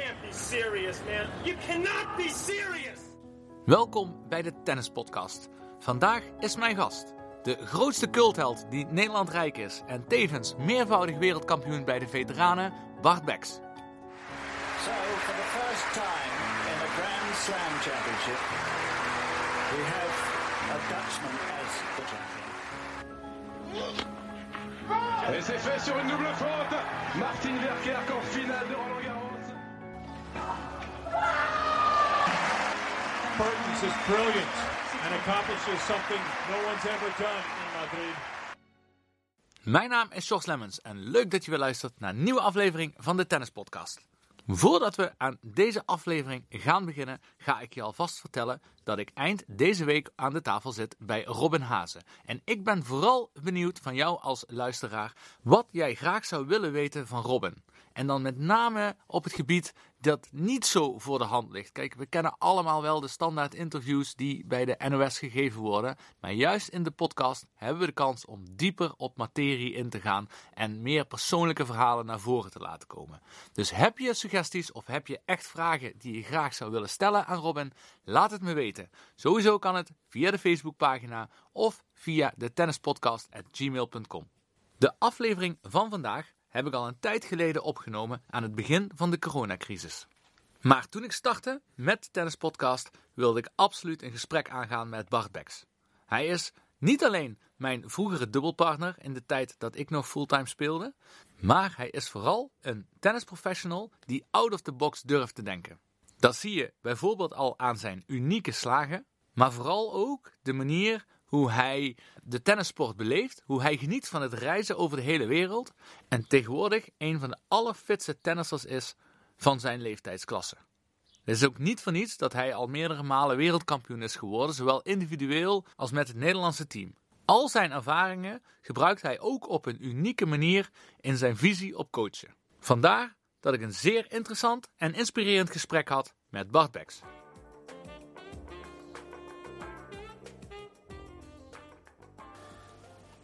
can't be serious, man. You cannot be serious. Welkom bij de Tennispodcast. Vandaag is mijn gast, de grootste cultheld die Nederland rijk is en tevens meervoudig wereldkampioen bij de veteranen, Bart Becks. So, for the first time in a Grand Slam championship, we have a Dutchman as the champion. Et c'est fait sur une double faute. Martin Verkerk en finale de Roland Garros. Is brilliant in Madrid. Mijn naam is Jos Lemmens en leuk dat je weer luistert naar een nieuwe aflevering van de Tennispodcast. Voordat we aan deze aflevering gaan beginnen, ga ik je alvast vertellen dat ik eind deze week aan de tafel zit bij Robin Hazen. En ik ben vooral benieuwd van jou als luisteraar wat jij graag zou willen weten van Robin. En dan met name op het gebied dat niet zo voor de hand ligt. Kijk, we kennen allemaal wel de standaard interviews die bij de NOS gegeven worden. Maar juist in de podcast hebben we de kans om dieper op materie in te gaan en meer persoonlijke verhalen naar voren te laten komen. Dus heb je suggesties of heb je echt vragen die je graag zou willen stellen aan Robin? Laat het me weten. Sowieso kan het via de Facebookpagina of via de tennispodcast.gmail.com. De aflevering van vandaag heb ik al een tijd geleden opgenomen aan het begin van de coronacrisis. Maar toen ik startte met de Tennispodcast wilde ik absoluut een gesprek aangaan met Bart Becks. Hij is niet alleen mijn vroegere dubbelpartner in de tijd dat ik nog fulltime speelde, maar hij is vooral een tennisprofessional die out of the box durft te denken. Dat zie je bijvoorbeeld al aan zijn unieke slagen, maar vooral ook de manier hoe hij de tennissport beleeft, hoe hij geniet van het reizen over de hele wereld en tegenwoordig een van de allerfitste tennissers is van zijn leeftijdsklasse. Het is ook niet voor niets dat hij al meerdere malen wereldkampioen is geworden, zowel individueel als met het Nederlandse team. Al zijn ervaringen gebruikt hij ook op een unieke manier in zijn visie op coachen. Vandaar dat ik een zeer interessant en inspirerend gesprek had met Bart Becks.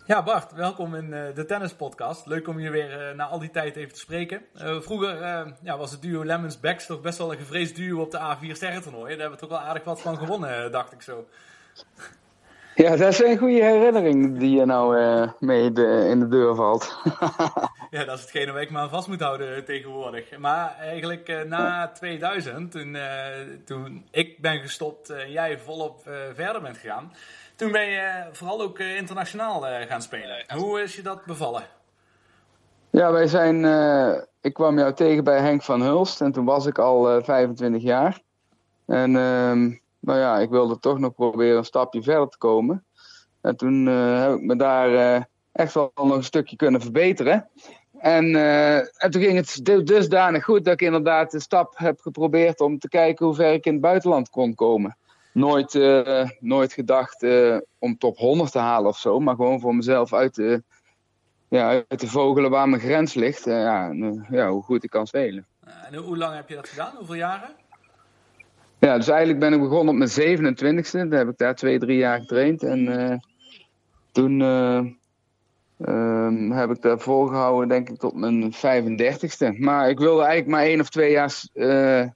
Ja, Bart, welkom in uh, de Tennispodcast. Leuk om je weer uh, na al die tijd even te spreken. Uh, vroeger ja, was het duo Lemons Becks toch best wel een gevreesd duo op de A4 sterrentoernooi. Daar hebben we toch wel aardig wat van gewonnen, dacht ik zo. Ja, dat is een goede herinnering die je nou mee de, in de deur valt. ja, dat is hetgene waar ik me aan vast moet houden tegenwoordig. Maar eigenlijk na 2000, toen, toen ik ben gestopt en jij volop verder bent gegaan... Toen ben je vooral ook internationaal gaan spelen. Hoe is je dat bevallen? Ja, wij zijn. Uh, ik kwam jou tegen bij Henk van Hulst en toen was ik al uh, 25 jaar. En uh, nou ja, ik wilde toch nog proberen een stapje verder te komen. En toen uh, heb ik me daar echt wel nog een stukje kunnen verbeteren. En, en toen ging het dusdanig goed dat ik inderdaad de stap heb geprobeerd om te kijken hoe ver ik in het buitenland kon komen nooit, uh, nooit gedacht uh, om top 100 te halen of zo. Maar gewoon voor mezelf uit te, ja, uit te vogelen waar mijn grens ligt. Uh, ja, ja, hoe goed ik kan spelen. En hoe lang heb je dat gedaan? Hoeveel jaren? Ja, dus eigenlijk ben ik begonnen op mijn 27e. Dan heb ik daar twee, drie jaar getraind. En toen ehm, heb ik daar volgehouden, denk ik, tot mijn 35ste. Maar ik wilde eigenlijk maar één of twee jaar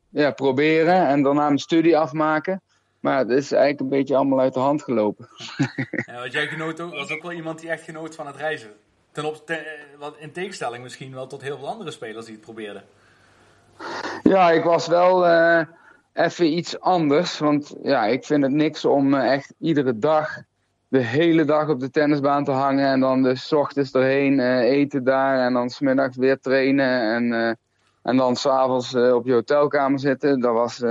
ja, proberen. En daarna mijn studie afmaken. Maar het is eigenlijk een beetje allemaal uit de hand gelopen. Ja, want jij genoot ook, was ook wel iemand die echt genoot van het reizen. Ten op, ten, wat in tegenstelling misschien wel tot heel veel andere spelers die het probeerden. Ja, ik was wel uh, even iets anders. Want ja, ik vind het niks om uh, echt iedere dag, de hele dag op de tennisbaan te hangen. En dan dus s ochtends erheen uh, eten daar. En dan smiddags weer trainen. En, en dan s'avonds op je hotelkamer zitten. Dat was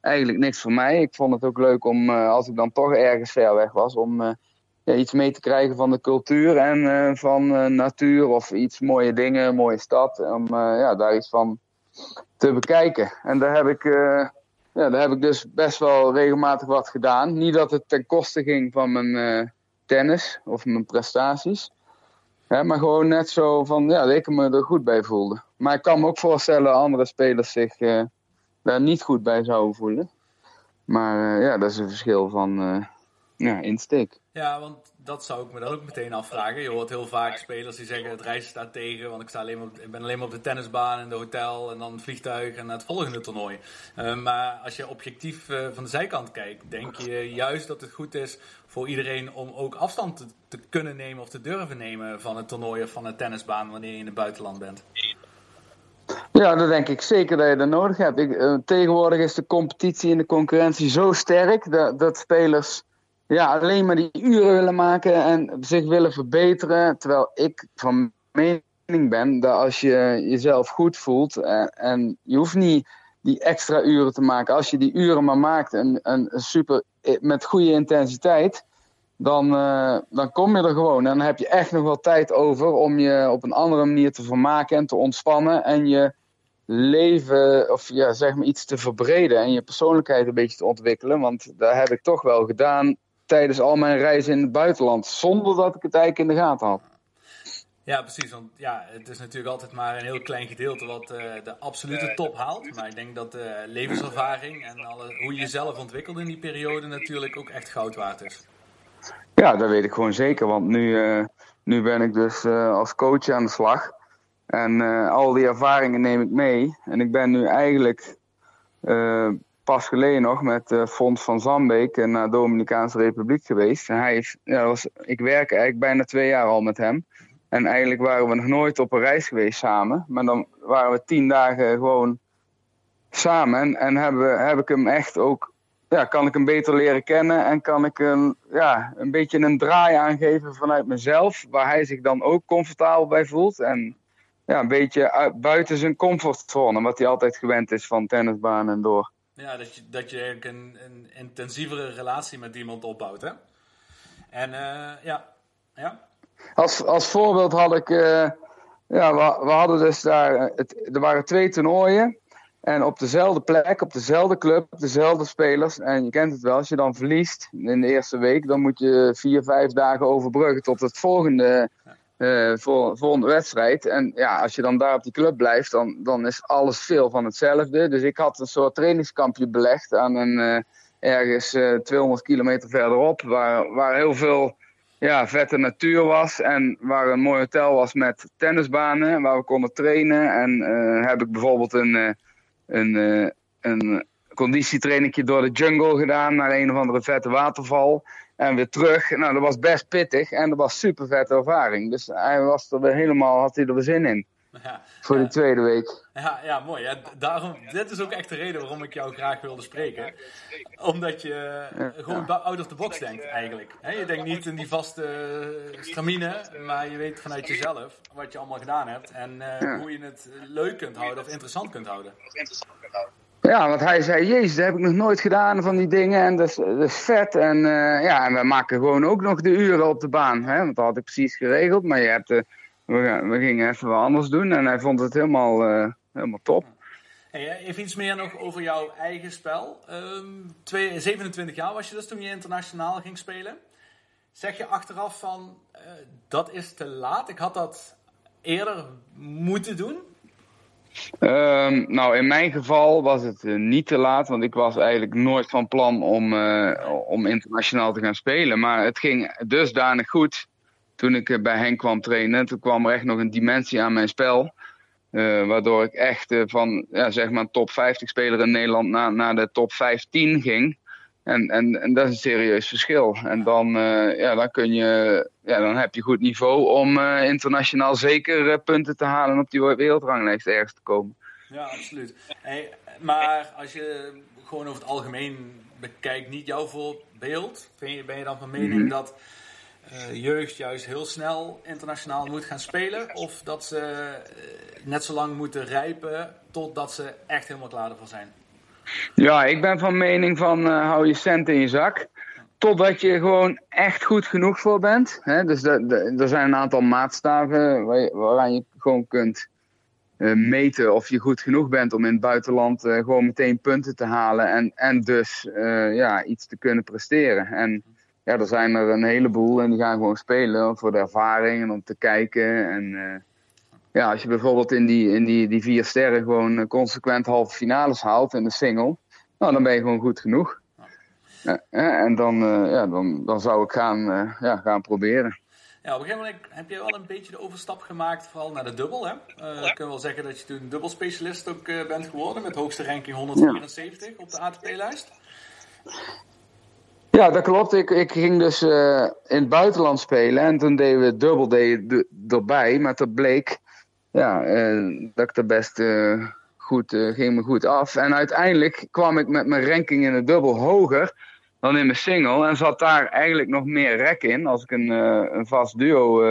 eigenlijk niks voor mij. Ik vond het ook leuk om, uh, als ik dan toch ergens ver weg was, om uh, ja, iets mee te krijgen van de cultuur en uh, van natuur of iets mooie dingen, mooie stad. Om ja, daar iets van te bekijken. En daar heb ik, ja, daar heb ik dus best wel regelmatig wat gedaan. Niet dat het ten koste ging van mijn tennis of mijn prestaties. Maar gewoon net zo van ja, dat ik me er goed bij voelde. Maar ik kan me ook voorstellen andere spelers zich daar niet goed bij zouden voelen. Maar uh, ja, dat is een verschil van, uh, ja, insteek. Ja, want dat zou ik me dan ook meteen afvragen. Je hoort heel vaak spelers die zeggen het reizen staat tegen, want ik, sta alleen ik ben alleen maar op de tennisbaan en de hotel en dan het vliegtuig en het volgende toernooi. Uh, maar als je objectief van de zijkant kijkt, denk je juist dat het goed is voor iedereen om ook afstand te, te, kunnen nemen of te durven nemen van het toernooi of van de tennisbaan wanneer je in het buitenland bent. Ja, dat denk ik zeker dat je dat nodig hebt. Ik, uh, tegenwoordig is de competitie en de concurrentie zo sterk dat, dat spelers ja, alleen maar die uren willen maken en zich willen verbeteren. Terwijl ik van mening ben dat als je jezelf goed voelt en, en je hoeft niet die extra uren te maken. Als je die uren maar maakt en, en super, met goede intensiteit, dan, uh, dan kom je er gewoon. En dan heb je echt nog wel tijd over om je op een andere manier te vermaken en te ontspannen. En je leven, of ja, zeg maar iets te verbreden en je persoonlijkheid een beetje te ontwikkelen. Want dat heb ik toch wel gedaan tijdens al mijn reizen in het buitenland. Zonder dat ik het eigenlijk in de gaten had. Ja, precies. Want ja, het is natuurlijk altijd maar een heel klein gedeelte wat uh, de absolute top haalt. Maar ik denk dat de uh, levenservaring en alle, hoe je jezelf ontwikkelt in die periode natuurlijk ook echt goud waard is. Ja, dat weet ik gewoon zeker. Want nu, uh, nu ben ik dus als coach aan de slag. En al die ervaringen neem ik mee. En ik ben nu eigenlijk pas geleden nog met Fons van Zambeek naar de Dominicaanse Republiek geweest. En hij is, ja, was, ik werk eigenlijk bijna twee jaar al met hem. En eigenlijk waren we nog nooit op een reis geweest samen. Maar dan waren we tien dagen gewoon samen. En, en hebben, heb ik hem echt ook, ja, kan ik hem beter leren kennen. En kan ik hem ja, een beetje een draai aangeven vanuit mezelf. Waar hij zich dan ook comfortabel bij voelt. En ja, een beetje uit, buiten zijn comfortzone. Wat hij altijd gewend is van tennisbaan en door. Ja, dat je, dat je eigenlijk een, een intensievere relatie met iemand opbouwt, hè? En uh, ja, ja. Als, als voorbeeld had ik, uh, ja, we, we, hadden dus daar, het, er waren twee toernooien. En op dezelfde plek, op dezelfde club, dezelfde spelers. En je kent het wel, als je dan verliest in de eerste week, dan moet je vier, vijf dagen overbruggen tot het volgende uh, voor, volgende wedstrijd. En ja, als je dan daar op die club blijft, dan, dan is alles veel van hetzelfde. Dus ik had een soort trainingskampje belegd aan een uh, ergens uh, 200 kilometer verderop, waar, waar heel veel ja, vette natuur was en waar een mooi hotel was met tennisbanen, waar we konden trainen. En heb ik bijvoorbeeld een, een, een conditietrainingje door de jungle gedaan naar een of andere vette waterval. En weer terug. Nou, dat was best pittig en dat was super vette ervaring. Dus hij was er weer helemaal, had hij er weer zin in. Ja, voor de tweede week. Ja, ja mooi. Ja, daarom, dit is ook echt de reden waarom ik jou graag wilde spreken. Omdat je ja, gewoon out of the box denkt, eigenlijk. He, je denkt niet in die vaste stramine, maar je weet vanuit jezelf wat je allemaal gedaan hebt. En uh, hoe je het leuk kunt houden of interessant kunt houden. Ja, want hij zei, jezus, dat heb ik nog nooit gedaan van die dingen en dat is, dat is vet. En uh, ja, en we maken gewoon ook nog de uren op de baan, hè? want dat had ik precies geregeld. Maar je hebt, uh, we, we, gingen even wat anders doen en hij vond het helemaal, uh, helemaal top. Hey, even iets meer nog over jouw eigen spel. Um, twee, 27 jaar was je dus toen je internationaal ging spelen. Zeg je achteraf van, dat is te laat, ik had dat eerder moeten doen? Um, nou, in mijn geval was het uh, niet te laat, want ik was eigenlijk nooit van plan om, uh, om internationaal te gaan spelen. Maar het ging dusdanig goed toen ik uh, bij Henk kwam trainen. Toen kwam er echt nog een dimensie aan mijn spel. waardoor ik echt van ja, zeg maar top 50 speler in Nederland naar, naar de top 15 ging. En, en, en dat is een serieus verschil. En dan, ja, dan, kun je, ja, dan heb je goed niveau om internationaal zeker punten te halen en op die wereldranglijst ergens te komen. Ja, absoluut. Hey, maar als je gewoon over het algemeen bekijkt, niet jouw voorbeeld, ben je, ben je dan van mening mm -hmm. dat uh, jeugd juist heel snel internationaal moet gaan spelen? Of dat ze net zo lang moeten rijpen totdat ze echt helemaal klaar ervoor zijn? Ja, ik ben van mening van uh, hou je cent in je zak. Totdat je gewoon echt goed genoeg voor bent. Dus er zijn een aantal maatstaven waar waaraan je gewoon kunt meten of je goed genoeg bent om in het buitenland gewoon meteen punten te halen. En, en dus ja, iets te kunnen presteren. En ja, er zijn er een heleboel en die gaan gewoon spelen voor de ervaring en om te kijken. En ja, als je bijvoorbeeld in die, in die, die vier sterren gewoon consequent halve finales haalt in de single, nou, dan ben je gewoon goed genoeg. Eh, eh, en dan, eh, ja, dan, dan zou ik gaan, eh, ja, gaan proberen. Ja, op een gegeven moment heb je wel een beetje de overstap gemaakt, vooral naar de dubbel. Hè? Eh Ik kan wel zeggen dat je toen dubbelspecialist ook eh, bent geworden, met hoogste ranking 174 op de ATP-lijst. Ja, dat klopt. Ik, ik ging dus eh, in het buitenland spelen en toen deden we dubbel day erbij. Maar dat bleek ja, eh, dat ik er best eh, goed, ging me goed af. En uiteindelijk kwam ik met mijn ranking in de dubbel hoger dan in mijn single. En zat daar eigenlijk nog meer rek in als ik een, een vast duo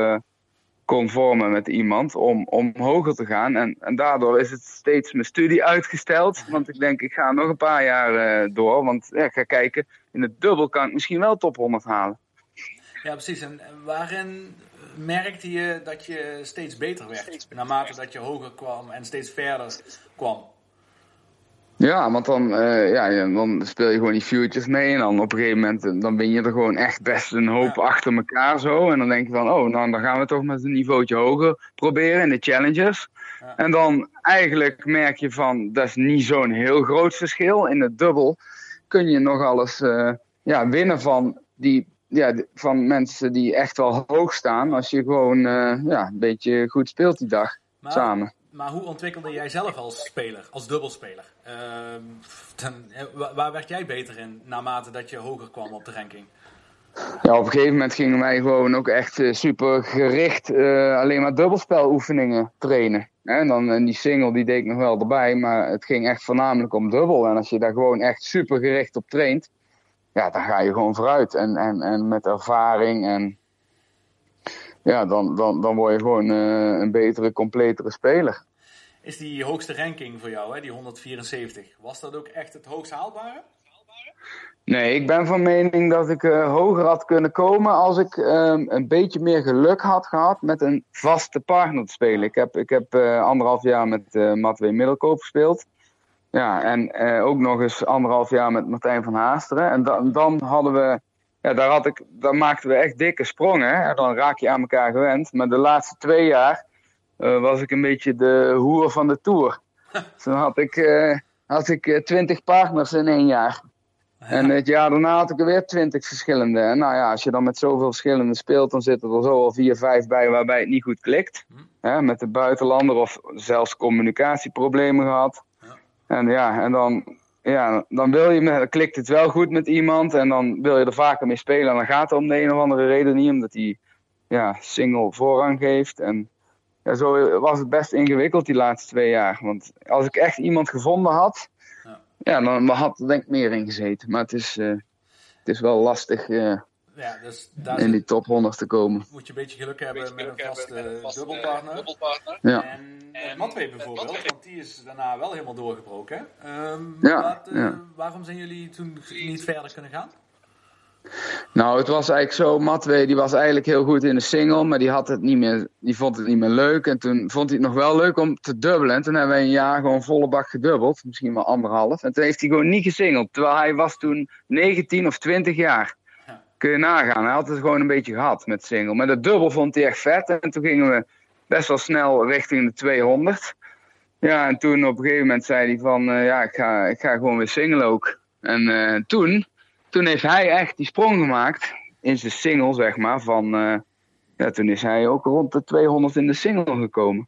kon vormen met iemand om, om hoger te gaan. En, en daardoor is het steeds mijn studie uitgesteld. Want ik denk, ik ga nog een paar jaar door. Want ja, ik ga kijken, in het dubbel kan ik misschien wel top 100 halen. Ja, precies. En waarin merkte je dat je steeds beter werd? Naarmate dat je hoger kwam en steeds verder kwam. Ja, want dan, eh, ja, dan speel je gewoon die futures mee. En dan op een gegeven moment eh, dan ben je er gewoon echt best een hoop Ja. achter elkaar zo. En dan denk je van, oh, nou, dan gaan we toch met een niveautje hoger proberen in de challenges. Ja. En dan eigenlijk merk je van, dat is niet zo'n heel groot verschil. In het dubbel kun je nog alles eh, ja, winnen van, die, ja, van mensen die echt wel hoog staan. Als je gewoon eh, ja, een beetje goed speelt die dag Maar, samen. maar hoe ontwikkelde jij zelf als speler, als dubbelspeler? Ehm, ten- eh, wa- waar werd jij beter in naarmate dat je hoger kwam op de ranking? Ja, op een gegeven moment gingen wij gewoon ook echt super gericht alleen maar dubbelspeloefeningen trainen. En dan en die single die deed ik nog wel erbij, maar het ging echt voornamelijk om dubbel. En als je daar gewoon echt super gericht op traint, ja, dan ga je gewoon vooruit. En, en, en met ervaring en ja, dan, dan, dan word je gewoon eh, een betere, completere speler. Is die hoogste ranking voor jou, hè, die 174, was dat ook echt het hoogst haalbare? Nee, ik ben van mening dat ik eh, hoger had kunnen komen als ik ehm, een beetje meer geluk had gehad met een vaste partner te spelen. Ik heb, ik heb eh, anderhalf jaar met eh Matwee Middelkoop gespeeld. Ja, en ook nog eens anderhalf jaar met Martijn van Haasteren. En dan, dan hadden we, ja, daar, had ik, daar maakten we echt dikke sprongen. En dan raak je aan elkaar gewend. Maar de laatste twee jaar was ik een beetje de hoer van de Tour. Toen had ik, had ik twintig partners in één jaar. En het jaar daarna had ik er weer twintig verschillende. En nou ja, als je dan met zoveel verschillende speelt, dan zitten er zo al vier, vijf bij waarbij het niet goed klikt. Hè, met de buitenlander of zelfs communicatieproblemen gehad. Ja. En ja, en dan, ja, dan wil je, dan klikt het wel goed met iemand en dan wil je er vaker mee spelen. En dan gaat het om de een of andere reden niet, omdat hij ja, single voorrang geeft. En ja, zo was het best ingewikkeld die laatste twee jaar. Want als ik echt iemand gevonden had, Ja. dan had er denk ik meer in gezeten. Maar het is, eh, het is wel lastig eh, Ja, dus daar in die top 100 te komen. moet je een beetje geluk hebben met een vaste dubbelpartner. Ja. En met Matwee bijvoorbeeld, want die is daarna wel helemaal doorgebroken. hè? Ehm, Ja, wat, eh, ja. Waarom zijn jullie toen niet verder kunnen gaan? Nou, het was eigenlijk zo, Matwee die was eigenlijk heel goed in de single, maar die, had het niet meer, die vond het niet meer leuk. En toen vond hij het nog wel leuk om te dubbelen. En toen hebben wij een jaar gewoon volle bak gedubbeld, misschien wel anderhalf. En toen heeft hij gewoon niet gesingeld, terwijl hij was toen 19 of 20 jaar. Ja. Kun je nagaan, hij had het gewoon een beetje gehad met single. Maar de dubbel vond hij echt vet en toen gingen we best wel snel richting de 200. Ja, en toen op een gegeven moment zei hij van, eh, ja, ik ga, ik ga gewoon weer singlen ook. En eh, toen, toen heeft hij echt die sprong gemaakt in zijn single, zeg maar. Van, eh, ja, toen is hij ook rond de 200 in de single gekomen.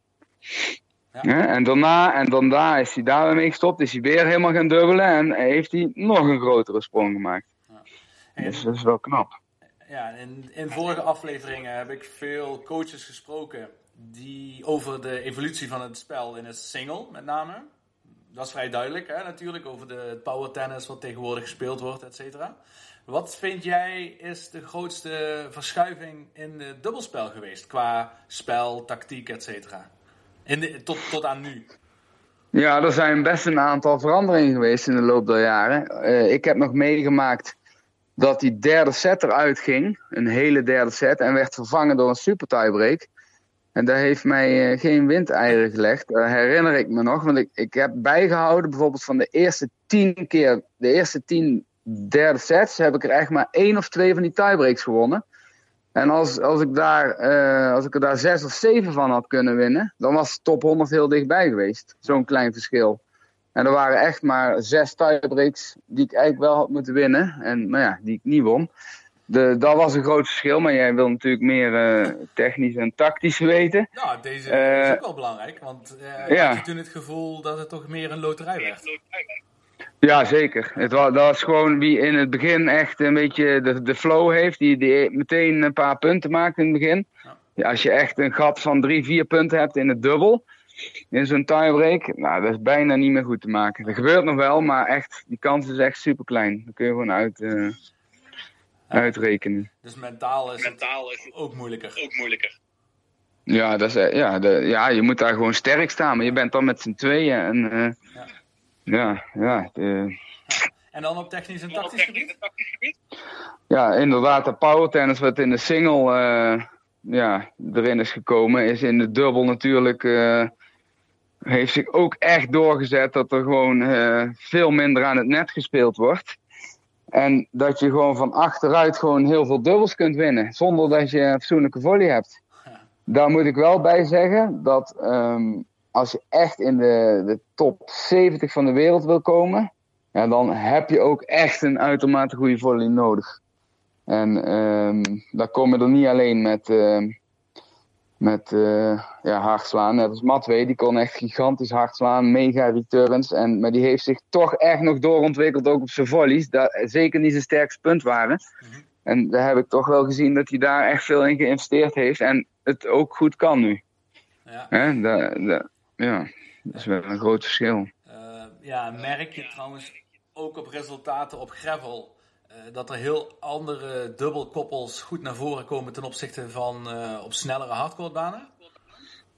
Ja. Ja, en, daarna, en daarna is hij daar weer mee gestopt, is hij weer helemaal gaan dubbelen en heeft hij nog een grotere sprong gemaakt. En, Dus dat is wel knap. ja, in, in vorige afleveringen heb ik veel coaches gesproken die over de evolutie van het spel in het single met name. Dat is vrij duidelijk hè, natuurlijk, over de power tennis wat tegenwoordig gespeeld wordt, et cetera. Wat vind jij is de grootste verschuiving in het dubbelspel geweest qua spel, tactiek, et cetera? Tot, tot aan nu. Ja, er zijn best een aantal veranderingen geweest in de loop der jaren. Eh, ik heb nog meegemaakt dat die derde set eruit ging. Een hele derde set. En werd vervangen door een super tiebreak. En dat heeft mij eh, geen windeieren gelegd. Dat herinner ik me nog. Want ik, ik heb bijgehouden bijvoorbeeld van de eerste tien keer. De eerste tien derde sets heb ik er echt maar één of twee van die tiebreaks gewonnen. En als, als, ik daar, eh, als ik er daar zes of zeven van had kunnen winnen, dan was top 100 heel dichtbij geweest. Zo'n klein verschil. En er waren echt maar zes tiebreaks die ik eigenlijk wel had moeten winnen. En nou ja, die ik niet won. De, dat was een groot verschil, maar jij wil natuurlijk meer eh, technisch en tactisch weten. Nou, deze Eh, is ook wel belangrijk, want eh ja. had je toen het gevoel dat het toch meer een loterij werd? Ja, zeker. Het was, dat was gewoon wie in het begin echt een beetje de, de flow heeft, die, die meteen een paar punten maakt in het begin. Ja. Ja, als je echt een gat van drie, vier punten hebt in het dubbel, in zo'n tiebreak, nou, dat is bijna niet meer goed te maken. Dat gebeurt nog wel, maar echt, die kans is echt super klein. Dat kun je gewoon uit, uitrekenen. Dus mentaal is het ook moeilijker. Ja, dat is, eh, ja, de, ja, je moet daar gewoon sterk staan, maar je bent dan met z'n tweeën. En, eh, ja, ja, de- En dan op technisch en tactisch gebied? Ja, inderdaad, de power tennis wat in de single eh, ja, erin is gekomen, is in de dubbel natuurlijk. eh, heeft zich ook echt doorgezet dat er gewoon eh, veel minder aan het net gespeeld wordt. En dat je gewoon van achteruit gewoon heel veel dubbels kunt winnen, zonder dat je een fatsoenlijke volley hebt. Daar moet ik wel bij zeggen dat ehm, als je echt in de, de top 70 van de wereld wil komen, ja, dan heb je ook echt een uitermate goede volley nodig. En ehm daar kom je er niet alleen met, ehm, met eh, ja, hard slaan. Net als Matwee, die kon echt gigantisch hard slaan, mega returns. En, maar die heeft zich toch echt nog doorontwikkeld ook op zijn volleys. Dat zeker niet zijn sterkste punt waren. En daar heb ik toch wel gezien dat hij daar echt veel in geïnvesteerd heeft. En het ook goed kan nu. Ja. Hè? Da, da- ja, dat is wel een groot verschil. Eh, ja, merk je trouwens ook op resultaten op gravel eh, dat er heel andere dubbelkoppels goed naar voren komen ten opzichte van eh, op snellere hardcorebanen?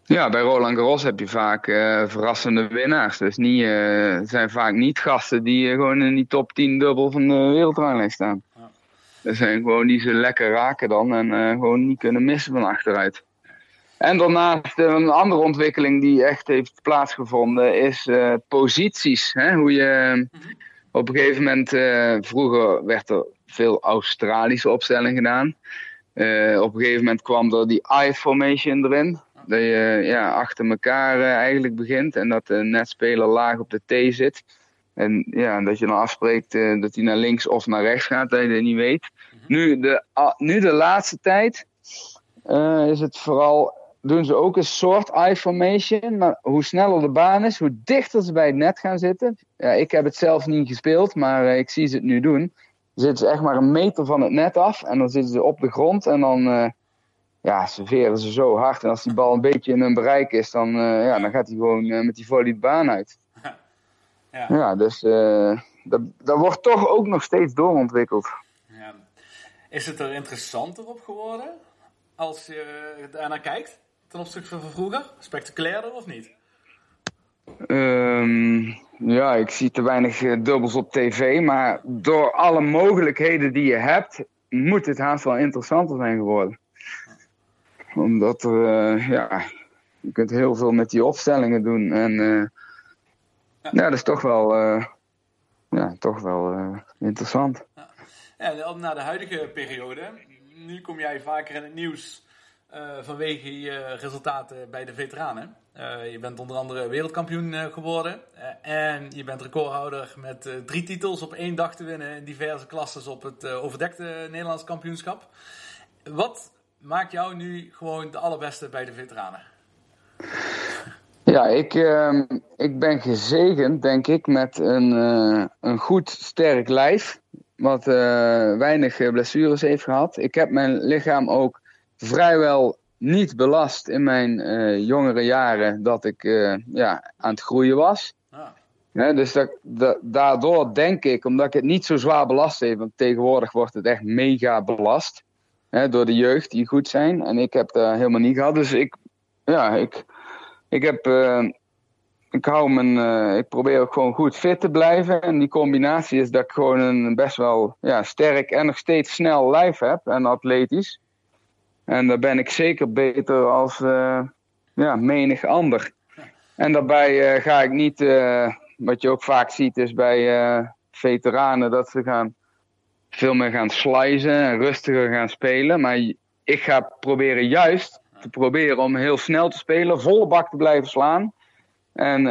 Ja, bij Roland Garros heb je vaak eh, verrassende winnaars. Dus niet, eh, zijn vaak niet gasten die eh, gewoon in die top 10 dubbel van de wereldranglijst staan. Ja. Dat zijn gewoon die ze lekker raken dan en eh, gewoon niet kunnen missen van achteruit. En daarnaast eh, een andere ontwikkeling die echt heeft plaatsgevonden is eh, posities. Hè? Hoe je op een gegeven moment, eh, vroeger werd er veel Australische opstelling gedaan. Eh, op een gegeven moment kwam er die I-formation erin. Dat je ja, achter elkaar eh, eigenlijk begint en dat de netspeler laag op de T zit. En ja, dat je dan afspreekt dat hij naar links of naar rechts gaat, dat je dat niet weet. Nu, de, ah, nu de laatste tijd is het vooral, doen ze ook een soort I-formation. Maar hoe sneller de baan is, hoe dichter ze bij het net gaan zitten. Ja, ik heb het zelf niet gespeeld, maar eh, ik zie ze het nu doen. Dan zitten ze echt maar een meter van het net af en dan zitten ze op de grond en dan eh, ja, serveren ze zo hard. En als die bal een beetje in hun bereik is, dan, eh, ja, dan gaat hij gewoon met die volley de baan uit. Ja. Ja, dus dat, dat wordt toch ook nog steeds doorontwikkeld. Ja. Is het er interessanter op geworden als je daar naar kijkt ten opzichte van vroeger? Spectaculairder of niet? Ehm, ja, ik zie te weinig eh, dubbels op tv, maar door alle mogelijkheden die je hebt, moet het haast wel interessanter zijn geworden. Omdat er, eh, ja, je kunt heel veel met die opstellingen doen en eh, ja, dat is toch wel, ja, toch wel interessant. Ja, naar de huidige periode. Nu kom jij vaker in het nieuws eh, vanwege je resultaten bij de veteranen. Eh, je bent onder andere wereldkampioen eh, geworden. En je bent recordhouder met drie titels op één dag te winnen in diverse klasses op het overdekte Nederlands kampioenschap. Wat maakt jou nu gewoon de allerbeste bij de veteranen? Ja, ik, ehm, ik ben gezegend, denk ik, met een, een goed, sterk lijf. Wat weinig blessures heeft gehad. Ik heb mijn lichaam ook vrijwel niet belast in mijn eh, jongere jaren dat ik eh, ja, aan het groeien was. Ah, dus dat, dat- daardoor denk ik, omdat ik het niet zo zwaar belast heb, want tegenwoordig wordt het echt mega belast. Hè, door de jeugd die goed zijn. En ik heb dat helemaal niet gehad. Dus ik, ja, ik, ik heb. eh, ik hou mijn. ik probeer ook gewoon goed fit te blijven. En die combinatie is dat ik gewoon een best wel ja, sterk en nog steeds snel lijf heb. En atletisch. En daar ben ik zeker beter als eh, ja, menig ander. En daarbij eh, ga ik niet. eh, wat je ook vaak ziet is bij veteranen dat ze gaan veel meer gaan slicen en rustiger gaan spelen. Maar ik ga proberen juist te proberen om heel snel te spelen, volle bak te blijven slaan. En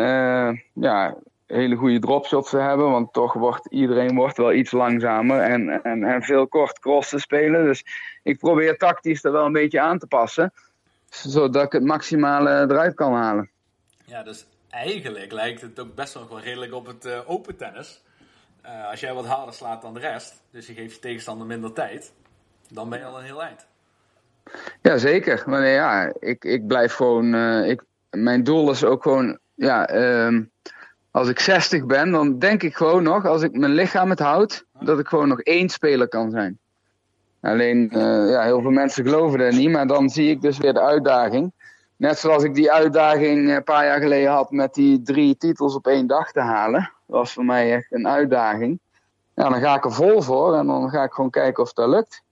ja, hele goede dropshots te hebben. Want toch wordt iedereen wordt wel iets langzamer en, en, en veel kort cross te spelen. Dus ik probeer tactisch er wel een beetje aan te passen. Zodat ik het maximale eruit kan halen. Ja, dus eigenlijk lijkt het ook best wel redelijk op het eh, open tennis. Eh, als jij wat harder slaat dan de rest, dus je geeft je tegenstander minder tijd, dan ben je al een heel eind. Ja, zeker. Maar nee, ja, ik, ik blijf gewoon. eh, ik, mijn doel is ook gewoon. Ja, ehm, als ik 60 ben, dan denk ik gewoon nog, als ik mijn lichaam het houd, dat ik gewoon nog één speler kan zijn. Alleen, eh, ja, heel veel mensen geloven dat niet, maar dan zie ik dus weer de uitdaging. Net zoals ik die uitdaging eh, een paar jaar geleden had met die drie titels op één dag te halen. Dat was voor mij echt een uitdaging. Ja, dan ga ik er vol voor en dan ga ik gewoon kijken of dat lukt.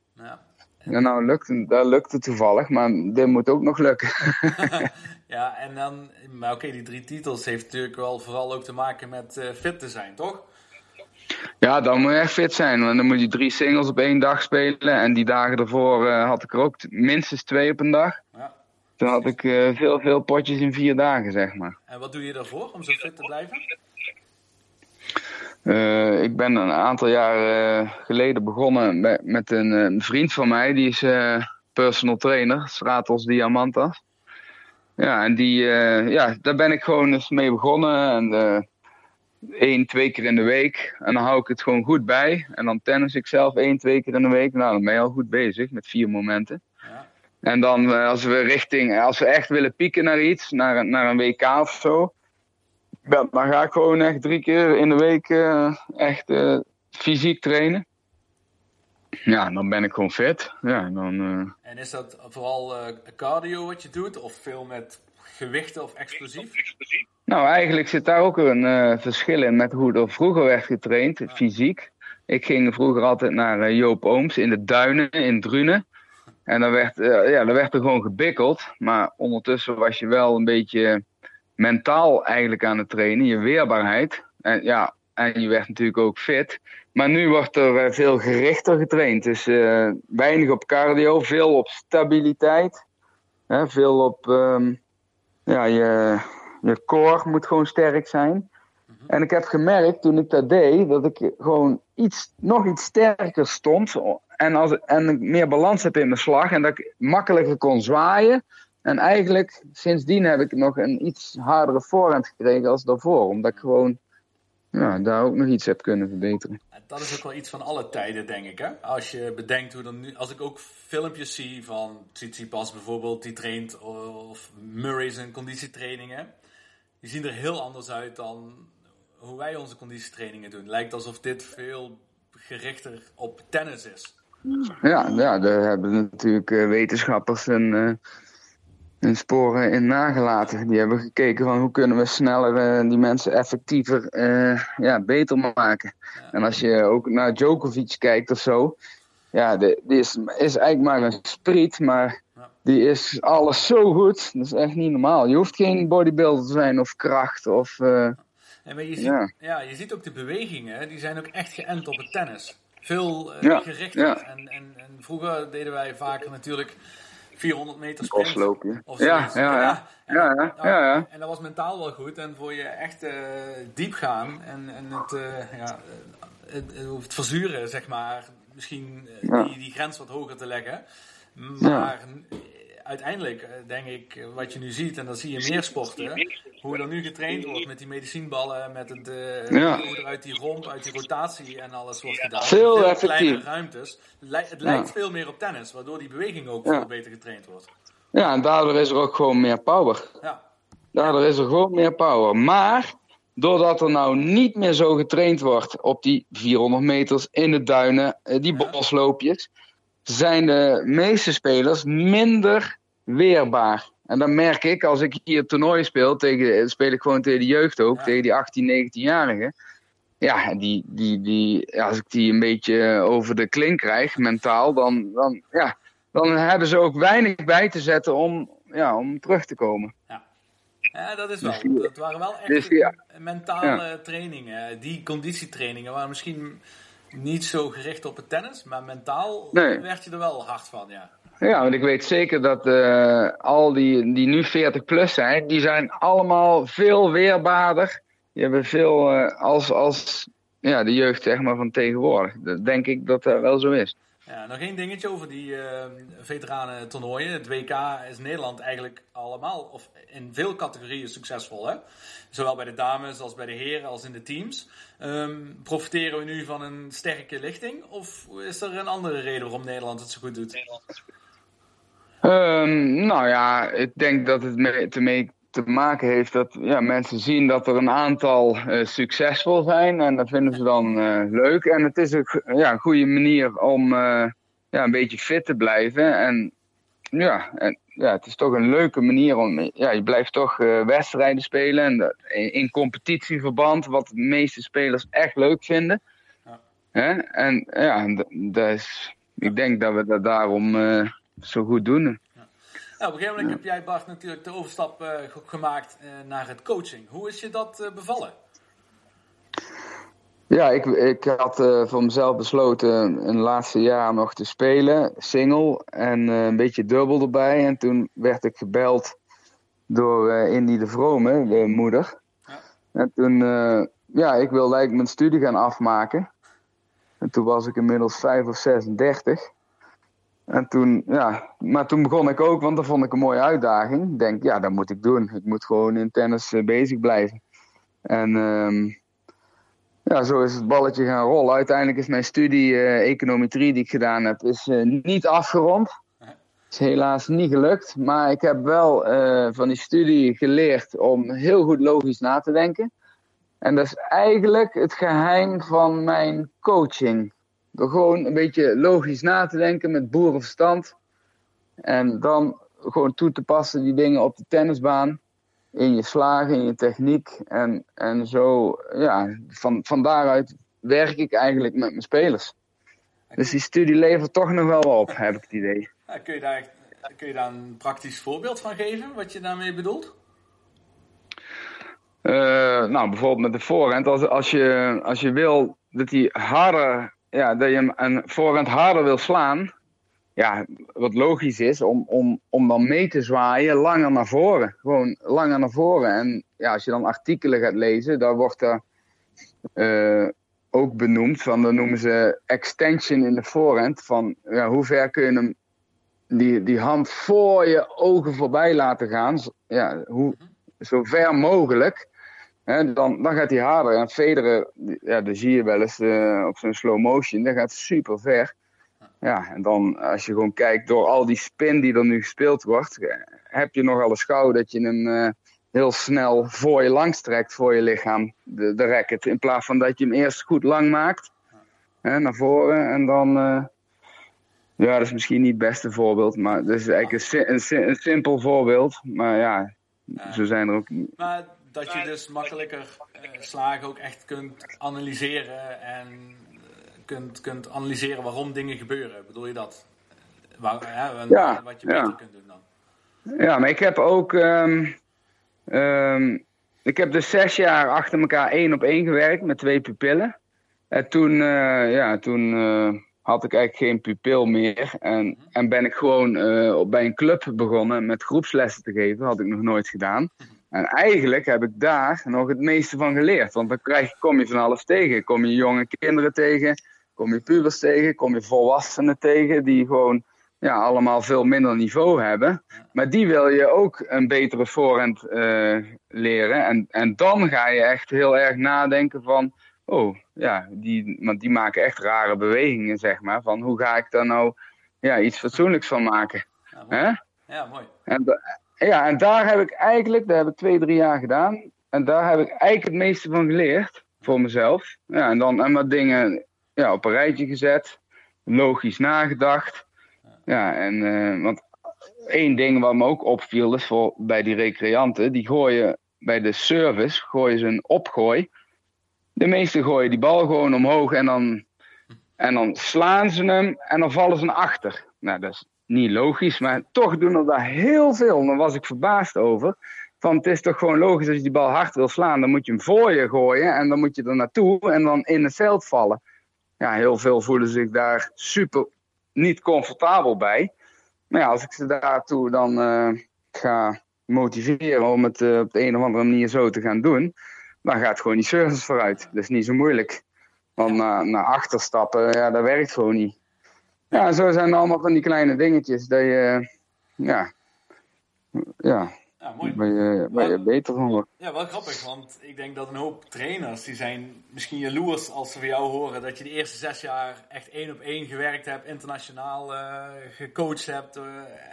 Ja. Nou, lukt, dat lukte toevallig, maar dit moet ook nog lukken. ja, en dan, maar oké, die drie titels heeft natuurlijk wel vooral ook te maken met eh, fit te zijn, toch? Ja, dan moet je echt fit zijn. Want dan moet je drie singles op één dag spelen. En die dagen ervoor eh, had ik er ook minstens twee op een dag. Ja. Toen had ik eh, veel, veel potjes in vier dagen, zeg maar. En wat doe je daarvoor om zo fit te blijven? Eh, ik ben een aantal jaar eh, geleden begonnen met, met een, eh, een vriend van mij. Die is personal trainer, Stratos Diamantas. Ja, en die, ja, daar ben ik gewoon eens mee begonnen. En één, twee keer in de week. En dan hou ik het gewoon goed bij. En dan tennis ik zelf één, twee keer in de week. Nou, dan ben je al goed bezig met vier momenten. Ja. En dan als we richting, als we echt willen pieken naar iets, naar, naar een WK of zo. Dan, dan ga ik gewoon echt drie keer in de week eh, echt eh, fysiek trainen. Ja, dan ben ik gewoon fit. Ja, en dan, eh, En is dat vooral cardio wat je doet, of veel met gewichten of explosief? Nou, eigenlijk zit daar ook een verschil in met hoe er vroeger werd getraind, fysiek. Ik ging vroeger altijd naar Joop Ooms in de duinen in Drunen. En dan werd, ja, dan werd er gewoon gebikkeld. Maar ondertussen was je wel een beetje mentaal eigenlijk aan het trainen, je weerbaarheid. En, ja, en je werd natuurlijk ook fit. Maar nu wordt er eh, veel gerichter getraind. Dus eh, weinig op cardio, veel op stabiliteit. Hè, veel op ehm, ja, je, je core moet gewoon sterk zijn. En ik heb gemerkt toen ik dat deed, dat ik gewoon iets, nog iets sterker stond. En, als, en meer balans heb in mijn slag. En dat ik makkelijker kon zwaaien. En eigenlijk sindsdien heb ik nog een iets hardere voorhand gekregen als daarvoor. Omdat ik gewoon ja, daar ook nog iets heb kunnen verbeteren. En Dat is ook wel iets van alle tijden, denk ik. Hè? Als je bedenkt hoe dan nu. Als ik ook filmpjes zie van Tsitsipas bijvoorbeeld, die traint, of Murray zijn conditietrainingen. Die zien er heel anders uit dan hoe wij onze conditietrainingen doen. Lijkt alsof dit veel gerichter op tennis is. Ja, ja daar hebben natuurlijk eh, wetenschappers hun, eh, hun sporen in nagelaten. Die hebben gekeken van hoe kunnen we sneller eh, die mensen effectiever eh, ja, beter maken. En als je ook naar Djokovic kijkt of zo. Ja, de, die is, is eigenlijk maar een spriet, maar Ja. die is alles zo goed. Dat is echt niet normaal. Je hoeft geen bodybuilder te zijn of kracht of... eh, En maar je, ziet, Ja. ja. je ziet ook de bewegingen, die zijn ook echt geënt op het tennis. Veel eh, gerichter. En, en, en vroeger deden wij vaker natuurlijk 400 meter sprint. Of Ja, ja, ja. En, Ja, ja, ja, ja. en dat was mentaal wel goed. En voor je echt eh, diep gaan en, en het, eh, ja, eh, het, het verzuren, zeg maar, misschien die, die grens wat hoger te leggen. Maar uiteindelijk, eh, denk ik, eh, wat je nu ziet, en dat zie je meer sporten, hoe er nu getraind wordt met die medicijnballen, met het, eh, Ja. hoe er uit die romp, uit die rotatie en alles wordt gedaan. Veel Veel effectief. ruimtes. Het lijkt veel meer op tennis, waardoor die beweging ook Ja. veel beter getraind wordt. ja, en daardoor is er ook gewoon meer power. Ja. Daardoor is er gewoon meer power. Maar doordat er nou niet meer zo getraind wordt op die 400 meters in de duinen, die bosloopjes, zijn de meeste spelers minder weerbaar. En dan merk ik als ik hier toernooi speel, tegen, eh, speel ik gewoon tegen de jeugd ook, Ja. tegen die 18, 19-jarigen. Ja, die, die, die, als ik die een beetje over de klink krijg, mentaal, dan, dan, ja, dan hebben ze ook weinig bij te zetten om, ja, om terug te komen. Ja, dat is wel. Dus die- Dat waren wel echt dus ja. mentale trainingen. Die conditietrainingen waren misschien niet zo gericht op het tennis, maar mentaal Nee. werd je er wel hard van, ja. Ja, want ik weet zeker dat eh, al die, die nu 40 plus zijn, die zijn allemaal veel weerbaarder je hebt veel eh, als, als ja, de jeugd zeg maar, van tegenwoordig. Dat denk ik dat dat wel zo is. Ja, nog één dingetje over die uh, veteranen toernooien. Het WK is Nederland eigenlijk allemaal, of in veel categorieën succesvol. Hè? Zowel bij de dames als bij de heren als in de teams. Um, profiteren we nu van een sterke lichting? Of is er een andere reden waarom Nederland het zo goed doet? Um, nou ja, ik denk dat het mee, te, mee te maken heeft dat ja, mensen zien dat er een aantal uh, succesvol zijn. En dat vinden ze dan uh, leuk. En het is een, ja, een goede manier om uh, ja, een beetje fit te blijven. En ja, en, ja, het is toch een leuke manier om. Ja, je blijft toch wedstrijden spelen. En dat, in, in, competitieverband, wat de meeste spelers echt leuk vinden. Ja. Hè? En ja, dat is, ik denk dat we dat daarom zo goed doen. Nou, op een gegeven moment heb jij, Bart, natuurlijk de overstap uh, gemaakt uh, naar het coaching. Hoe is je dat uh, bevallen? Ja, ik, ik had voor mezelf besloten een laatste jaar nog te spelen, single en een beetje dubbel erbij. En toen werd ik gebeld door Indy de Vrome, de moeder. Ja. En toen, ja, ik wilde eigenlijk mijn studie gaan afmaken. En toen was ik inmiddels 5 of 36. En toen, ja, maar toen begon ik ook, want dat vond ik een mooie uitdaging. Ik denk, ja, dat moet ik doen. Ik moet gewoon in tennis uh, bezig blijven. En um, ja, zo is het balletje gaan rollen. Uiteindelijk is mijn studie uh, econometrie die ik gedaan heb, is uh, niet afgerond. Is helaas niet gelukt. Maar ik heb wel van die studie geleerd om heel goed logisch na te denken. En dat is eigenlijk het geheim van mijn coaching. Door gewoon een beetje logisch na te denken met boerenverstand. En dan gewoon toe te passen die dingen op de tennisbaan. In je slagen, in je techniek. En, en zo, ja, van, van daaruit werk ik eigenlijk met mijn spelers. Dus die studie levert toch nog wel op, heb ik het idee. Ja, kun, je daar, kun je daar een praktisch voorbeeld van geven, wat je daarmee bedoelt? Uh, nou, bijvoorbeeld met de voorhand. Als, als, je, als je wil dat die harder ja, dat je een voorhand harder wil slaan. Ja, wat logisch is, om, om, om dan mee te zwaaien langer naar voren. Gewoon langer naar voren. En ja, als je dan artikelen gaat lezen, dan wordt er uh, ook benoemd. Van, dan noemen ze extension in de voorhand. Van ja, hoe ver kun je hem die, die hand voor je ogen voorbij laten gaan. Ja, hoe, zo ver mogelijk dan, dan gaat hij harder. En Federer, ja, dat zie je wel eens uh, op zo'n slow motion, dat gaat super ver. Ja, en dan als je gewoon kijkt door al die spin die er nu gespeeld wordt, eh, heb je nogal eens gauw dat je hem uh, heel snel voor je langs trekt, voor je lichaam, de, de racket. In plaats van dat je hem eerst goed lang maakt, hè, naar voren en dan... Uh, ja, dat is misschien niet het beste voorbeeld, maar dat is eigenlijk een, een, een simpel voorbeeld. Maar ja, zo zijn er ook. Maar dat je dus makkelijker uh, slagen ook echt kunt analyseren en uh, kunt, kunt analyseren waarom dingen gebeuren. Bedoel je dat? Waar, hè, ja, wat je beter ja. kunt doen dan. Ja, maar ik heb ook. Um, um, ik heb dus zes jaar achter elkaar één op één gewerkt met twee pupillen. En toen, uh, ja, toen had ik eigenlijk geen pupil meer. En, -hmm. en ben ik gewoon bij een club begonnen met groepslessen te geven. Dat had ik nog nooit gedaan. En eigenlijk heb ik daar nog het meeste van geleerd. Want dan krijg, kom je van alles tegen. Kom je jonge kinderen tegen, kom je pubers tegen, kom je volwassenen tegen die gewoon ja, allemaal veel minder niveau hebben. Maar die wil je ook een betere voorhand uh, leren. En, en dan ga je echt heel erg nadenken van... Oh, ja, die, want die maken echt rare bewegingen, zeg maar. Van hoe ga ik daar nou ja, iets fatsoenlijks van maken? Ja, mooi. Ja, mooi. En, ja, en daar heb ik eigenlijk, dat heb ik twee, drie jaar gedaan. En daar heb ik eigenlijk het meeste van geleerd voor mezelf. Ja, en dan en wat dingen ja, op een rijtje gezet, logisch nagedacht. Ja, en uh, want één ding wat me ook opviel is voor, bij die recreanten, die gooien bij de service, gooien ze een opgooi. De meesten gooien die bal gewoon omhoog en dan, en dan slaan ze hem en dan vallen ze achter. Nou, is niet logisch, maar toch doen er daar heel veel. Daar was ik verbaasd over. Van het is toch gewoon logisch als je die bal hard wil slaan, dan moet je hem voor je gooien en dan moet je er naartoe en dan in het veld vallen. Ja, heel veel voelen zich daar super niet comfortabel bij. Maar ja, als ik ze daartoe dan uh, ga motiveren om het uh, op de een of andere manier zo te gaan doen, dan gaat gewoon die service vooruit. Dat is niet zo moeilijk. Want naar achter stappen, ja, dat werkt gewoon niet. Ja, zo zijn allemaal van die kleine dingetjes dat je, ja, ja, Ja, mooi. waar je, beter van wordt. Ja, wel grappig, want ik denk dat een hoop trainers die zijn misschien jaloers als ze van jou horen dat je de eerste zes jaar echt één op één gewerkt hebt, internationaal eh, gecoacht hebt eh,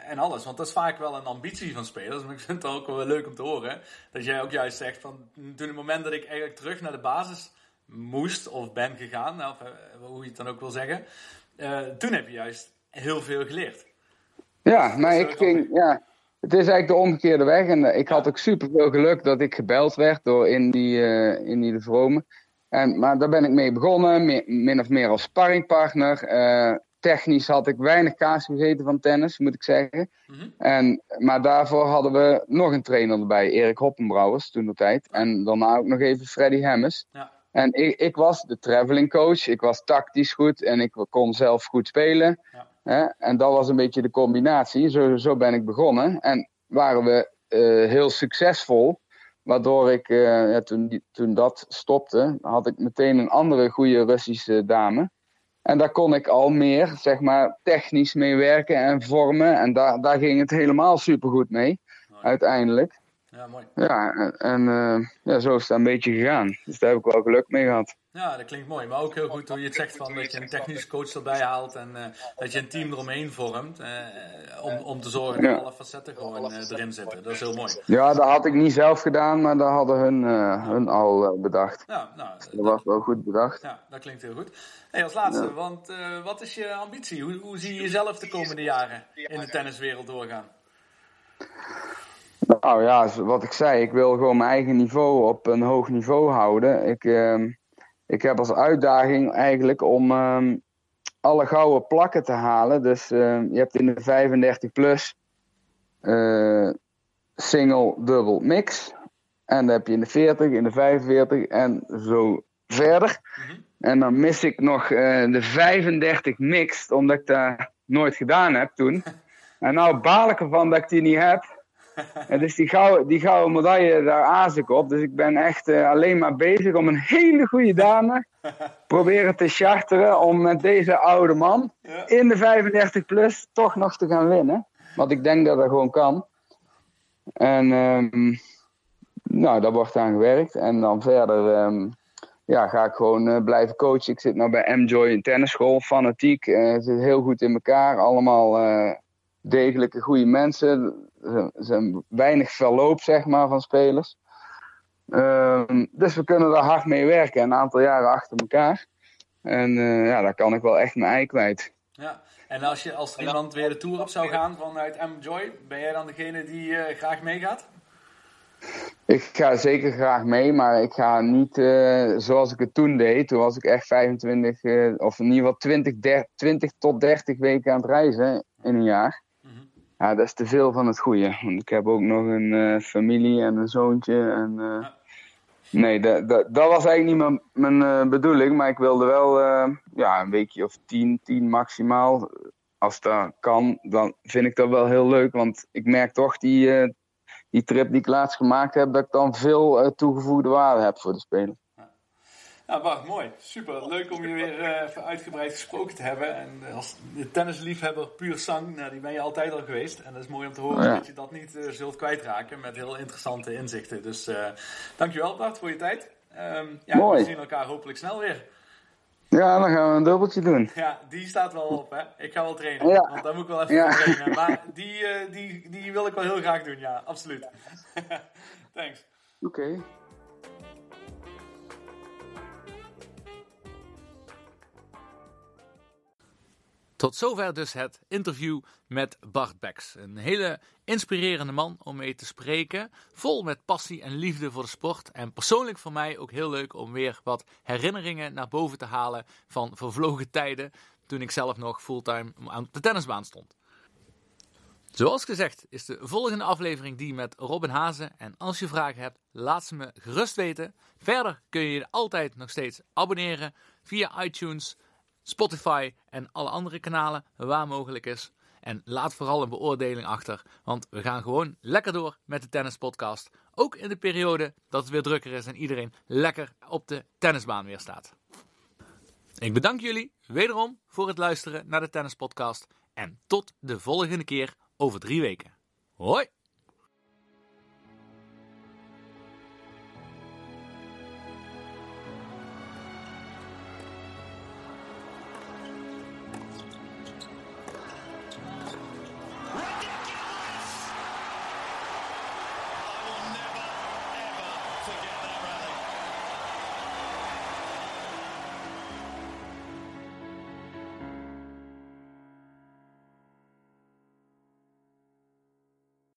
en alles. Want dat is vaak wel een ambitie van spelers. Maar ik vind het ook wel leuk om te horen dat jij ook juist zegt van toen het moment dat ik eigenlijk terug naar de basis moest of ben gegaan, of eh, hoe je het dan ook wil zeggen, eh, toen heb je juist heel veel geleerd. Ja, maar ik ging, ja, het is eigenlijk de omgekeerde weg. En eh, ik had ook super veel geluk dat ik gebeld werd door Indy, eh Indy de Vrome. En, maar daar ben ik mee begonnen, min of meer als sparringpartner. Eh, technisch had ik weinig kaas gegeten van tennis, moet ik zeggen. Mhm. en, maar daarvoor hadden we nog een trainer erbij, Erik Hoppenbrouwers toen de tijd. En daarna ook nog even Freddy Hemmes. Ja. En ik, ik was de traveling coach, ik was tactisch goed en ik kon zelf goed spelen. Ja. En dat was een beetje de combinatie. Zo, zo ben ik begonnen. En waren we eh, heel succesvol. Waardoor ik, eh, ja, toen, toen dat stopte, had ik meteen een andere goede Russische dame. En daar kon ik al meer, zeg maar, technisch mee werken en vormen. En daar, daar ging het helemaal supergoed mee, uiteindelijk. Ja, mooi. Ja, en, eh, ja, zo is het een beetje gegaan. Dus daar heb ik wel geluk mee gehad. Ja, dat klinkt mooi. Maar ook heel goed hoe je het zegt van dat je een technische coach erbij haalt en eh, dat je een team eromheen vormt. eh, om, om te zorgen dat Ja. alle facetten gewoon erin zitten. Dat is heel mooi. Ja, dat had ik niet zelf gedaan, maar dat hadden hun, hun al bedacht. Ja, nou, Dat was wel goed bedacht. ja, dat klinkt heel goed. Hey, als laatste, want wat is je ambitie? Hoe, hoe zie je jezelf de komende jaren in de tenniswereld doorgaan? Nou ja, wat ik zei, ik wil gewoon mijn eigen niveau op een hoog niveau houden. Ik, ehm, ik heb als uitdaging eigenlijk om ehm, alle gouden plakken te halen. Dus ehm, je hebt in de 35 plus eh, single, dubbel, mix. En dan heb je in de 40, in de 45 en zo verder. Mhm. En dan mis ik nog eh, de 35 mixed, omdat ik dat nooit gedaan heb toen. En nou baal ik ervan dat ik die niet heb. En dus die gouden, die gouden medaille, daar aas ik op. Dus ik ben echt eh, alleen maar bezig om een hele goede dame proberen te charteren om met deze oude man Ja. in de 35 plus toch nog te gaan winnen. Want ik denk dat dat gewoon kan. En ehm, nou, daar wordt aan gewerkt. En dan verder ehm, ja, ga ik gewoon eh, blijven coachen. Ik zit nou bij M-Joy in tennisschool, fanatiek. eh zit heel goed in elkaar. Allemaal degelijke, goede mensen. Er zijn weinig verloop, zeg maar, van spelers. Ehm, dus we kunnen daar hard mee werken, een aantal jaren achter elkaar. En eh, ja, daar kan ik wel echt mijn ei kwijt. Ja. En als, je, als er iemand weer de tour op zou gaan vanuit M-Joy, ben jij dan degene die eh, graag meegaat? Ik ga zeker graag mee, maar ik ga niet eh, zoals ik het toen deed. Toen was ik echt 25, eh, of in ieder geval 20, der- 20 tot 30 weken aan het reizen in een jaar. Ja, dat is te veel van het goede. Want ik heb ook nog een eh, familie en een zoontje. En, eh. Nee, dat, dat, dat was eigenlijk niet mijn, mijn eh, bedoeling. Maar ik wilde wel ja, een weekje of 10, 10 maximaal. Als dat kan, dan vind ik dat wel heel leuk. Want ik merk toch die, die trip die ik laatst gemaakt heb, dat ik dan veel toegevoegde waarde heb voor de speler. Ja, Bart, mooi. Super. Leuk om je weer eh, even uitgebreid gesproken te hebben. En als de tennisliefhebber puur sang, nou, die ben je altijd al geweest. En dat is mooi om te horen Ja. dat je dat niet eh, zult kwijtraken met heel interessante inzichten. Dus eh dankjewel Bart voor je tijd. Ehm, ja, Mooi. We zien elkaar hopelijk snel weer. Ja, dan gaan we een dubbeltje doen. Ja, die staat wel op hè. Ik ga wel trainen. Ja. Want daar moet ik wel even Ja. trainen. Maar die, eh, die, die wil ik wel heel graag doen, ja. Absoluut. Thanks. Oké. Tot zover dus het interview met Bart Beks. Een hele inspirerende man om mee te spreken. Vol met passie en liefde voor de sport. En persoonlijk voor mij ook heel leuk om weer wat herinneringen naar boven te halen van vervlogen tijden. Toen ik zelf nog fulltime aan de tennisbaan stond. Zoals gezegd is de volgende aflevering die met Robin Hazen. En als je vragen hebt, laat ze me gerust weten. Verder kun je je altijd nog steeds abonneren via iTunes, Spotify en alle andere kanalen waar mogelijk is. En laat vooral een beoordeling achter, want we gaan gewoon lekker door met de tennispodcast. Ook in de periode dat het weer drukker is en iedereen lekker op de tennisbaan weer staat. Ik bedank jullie wederom voor het luisteren naar de Tennispodcast. En tot de volgende keer over drie weken. Hoi!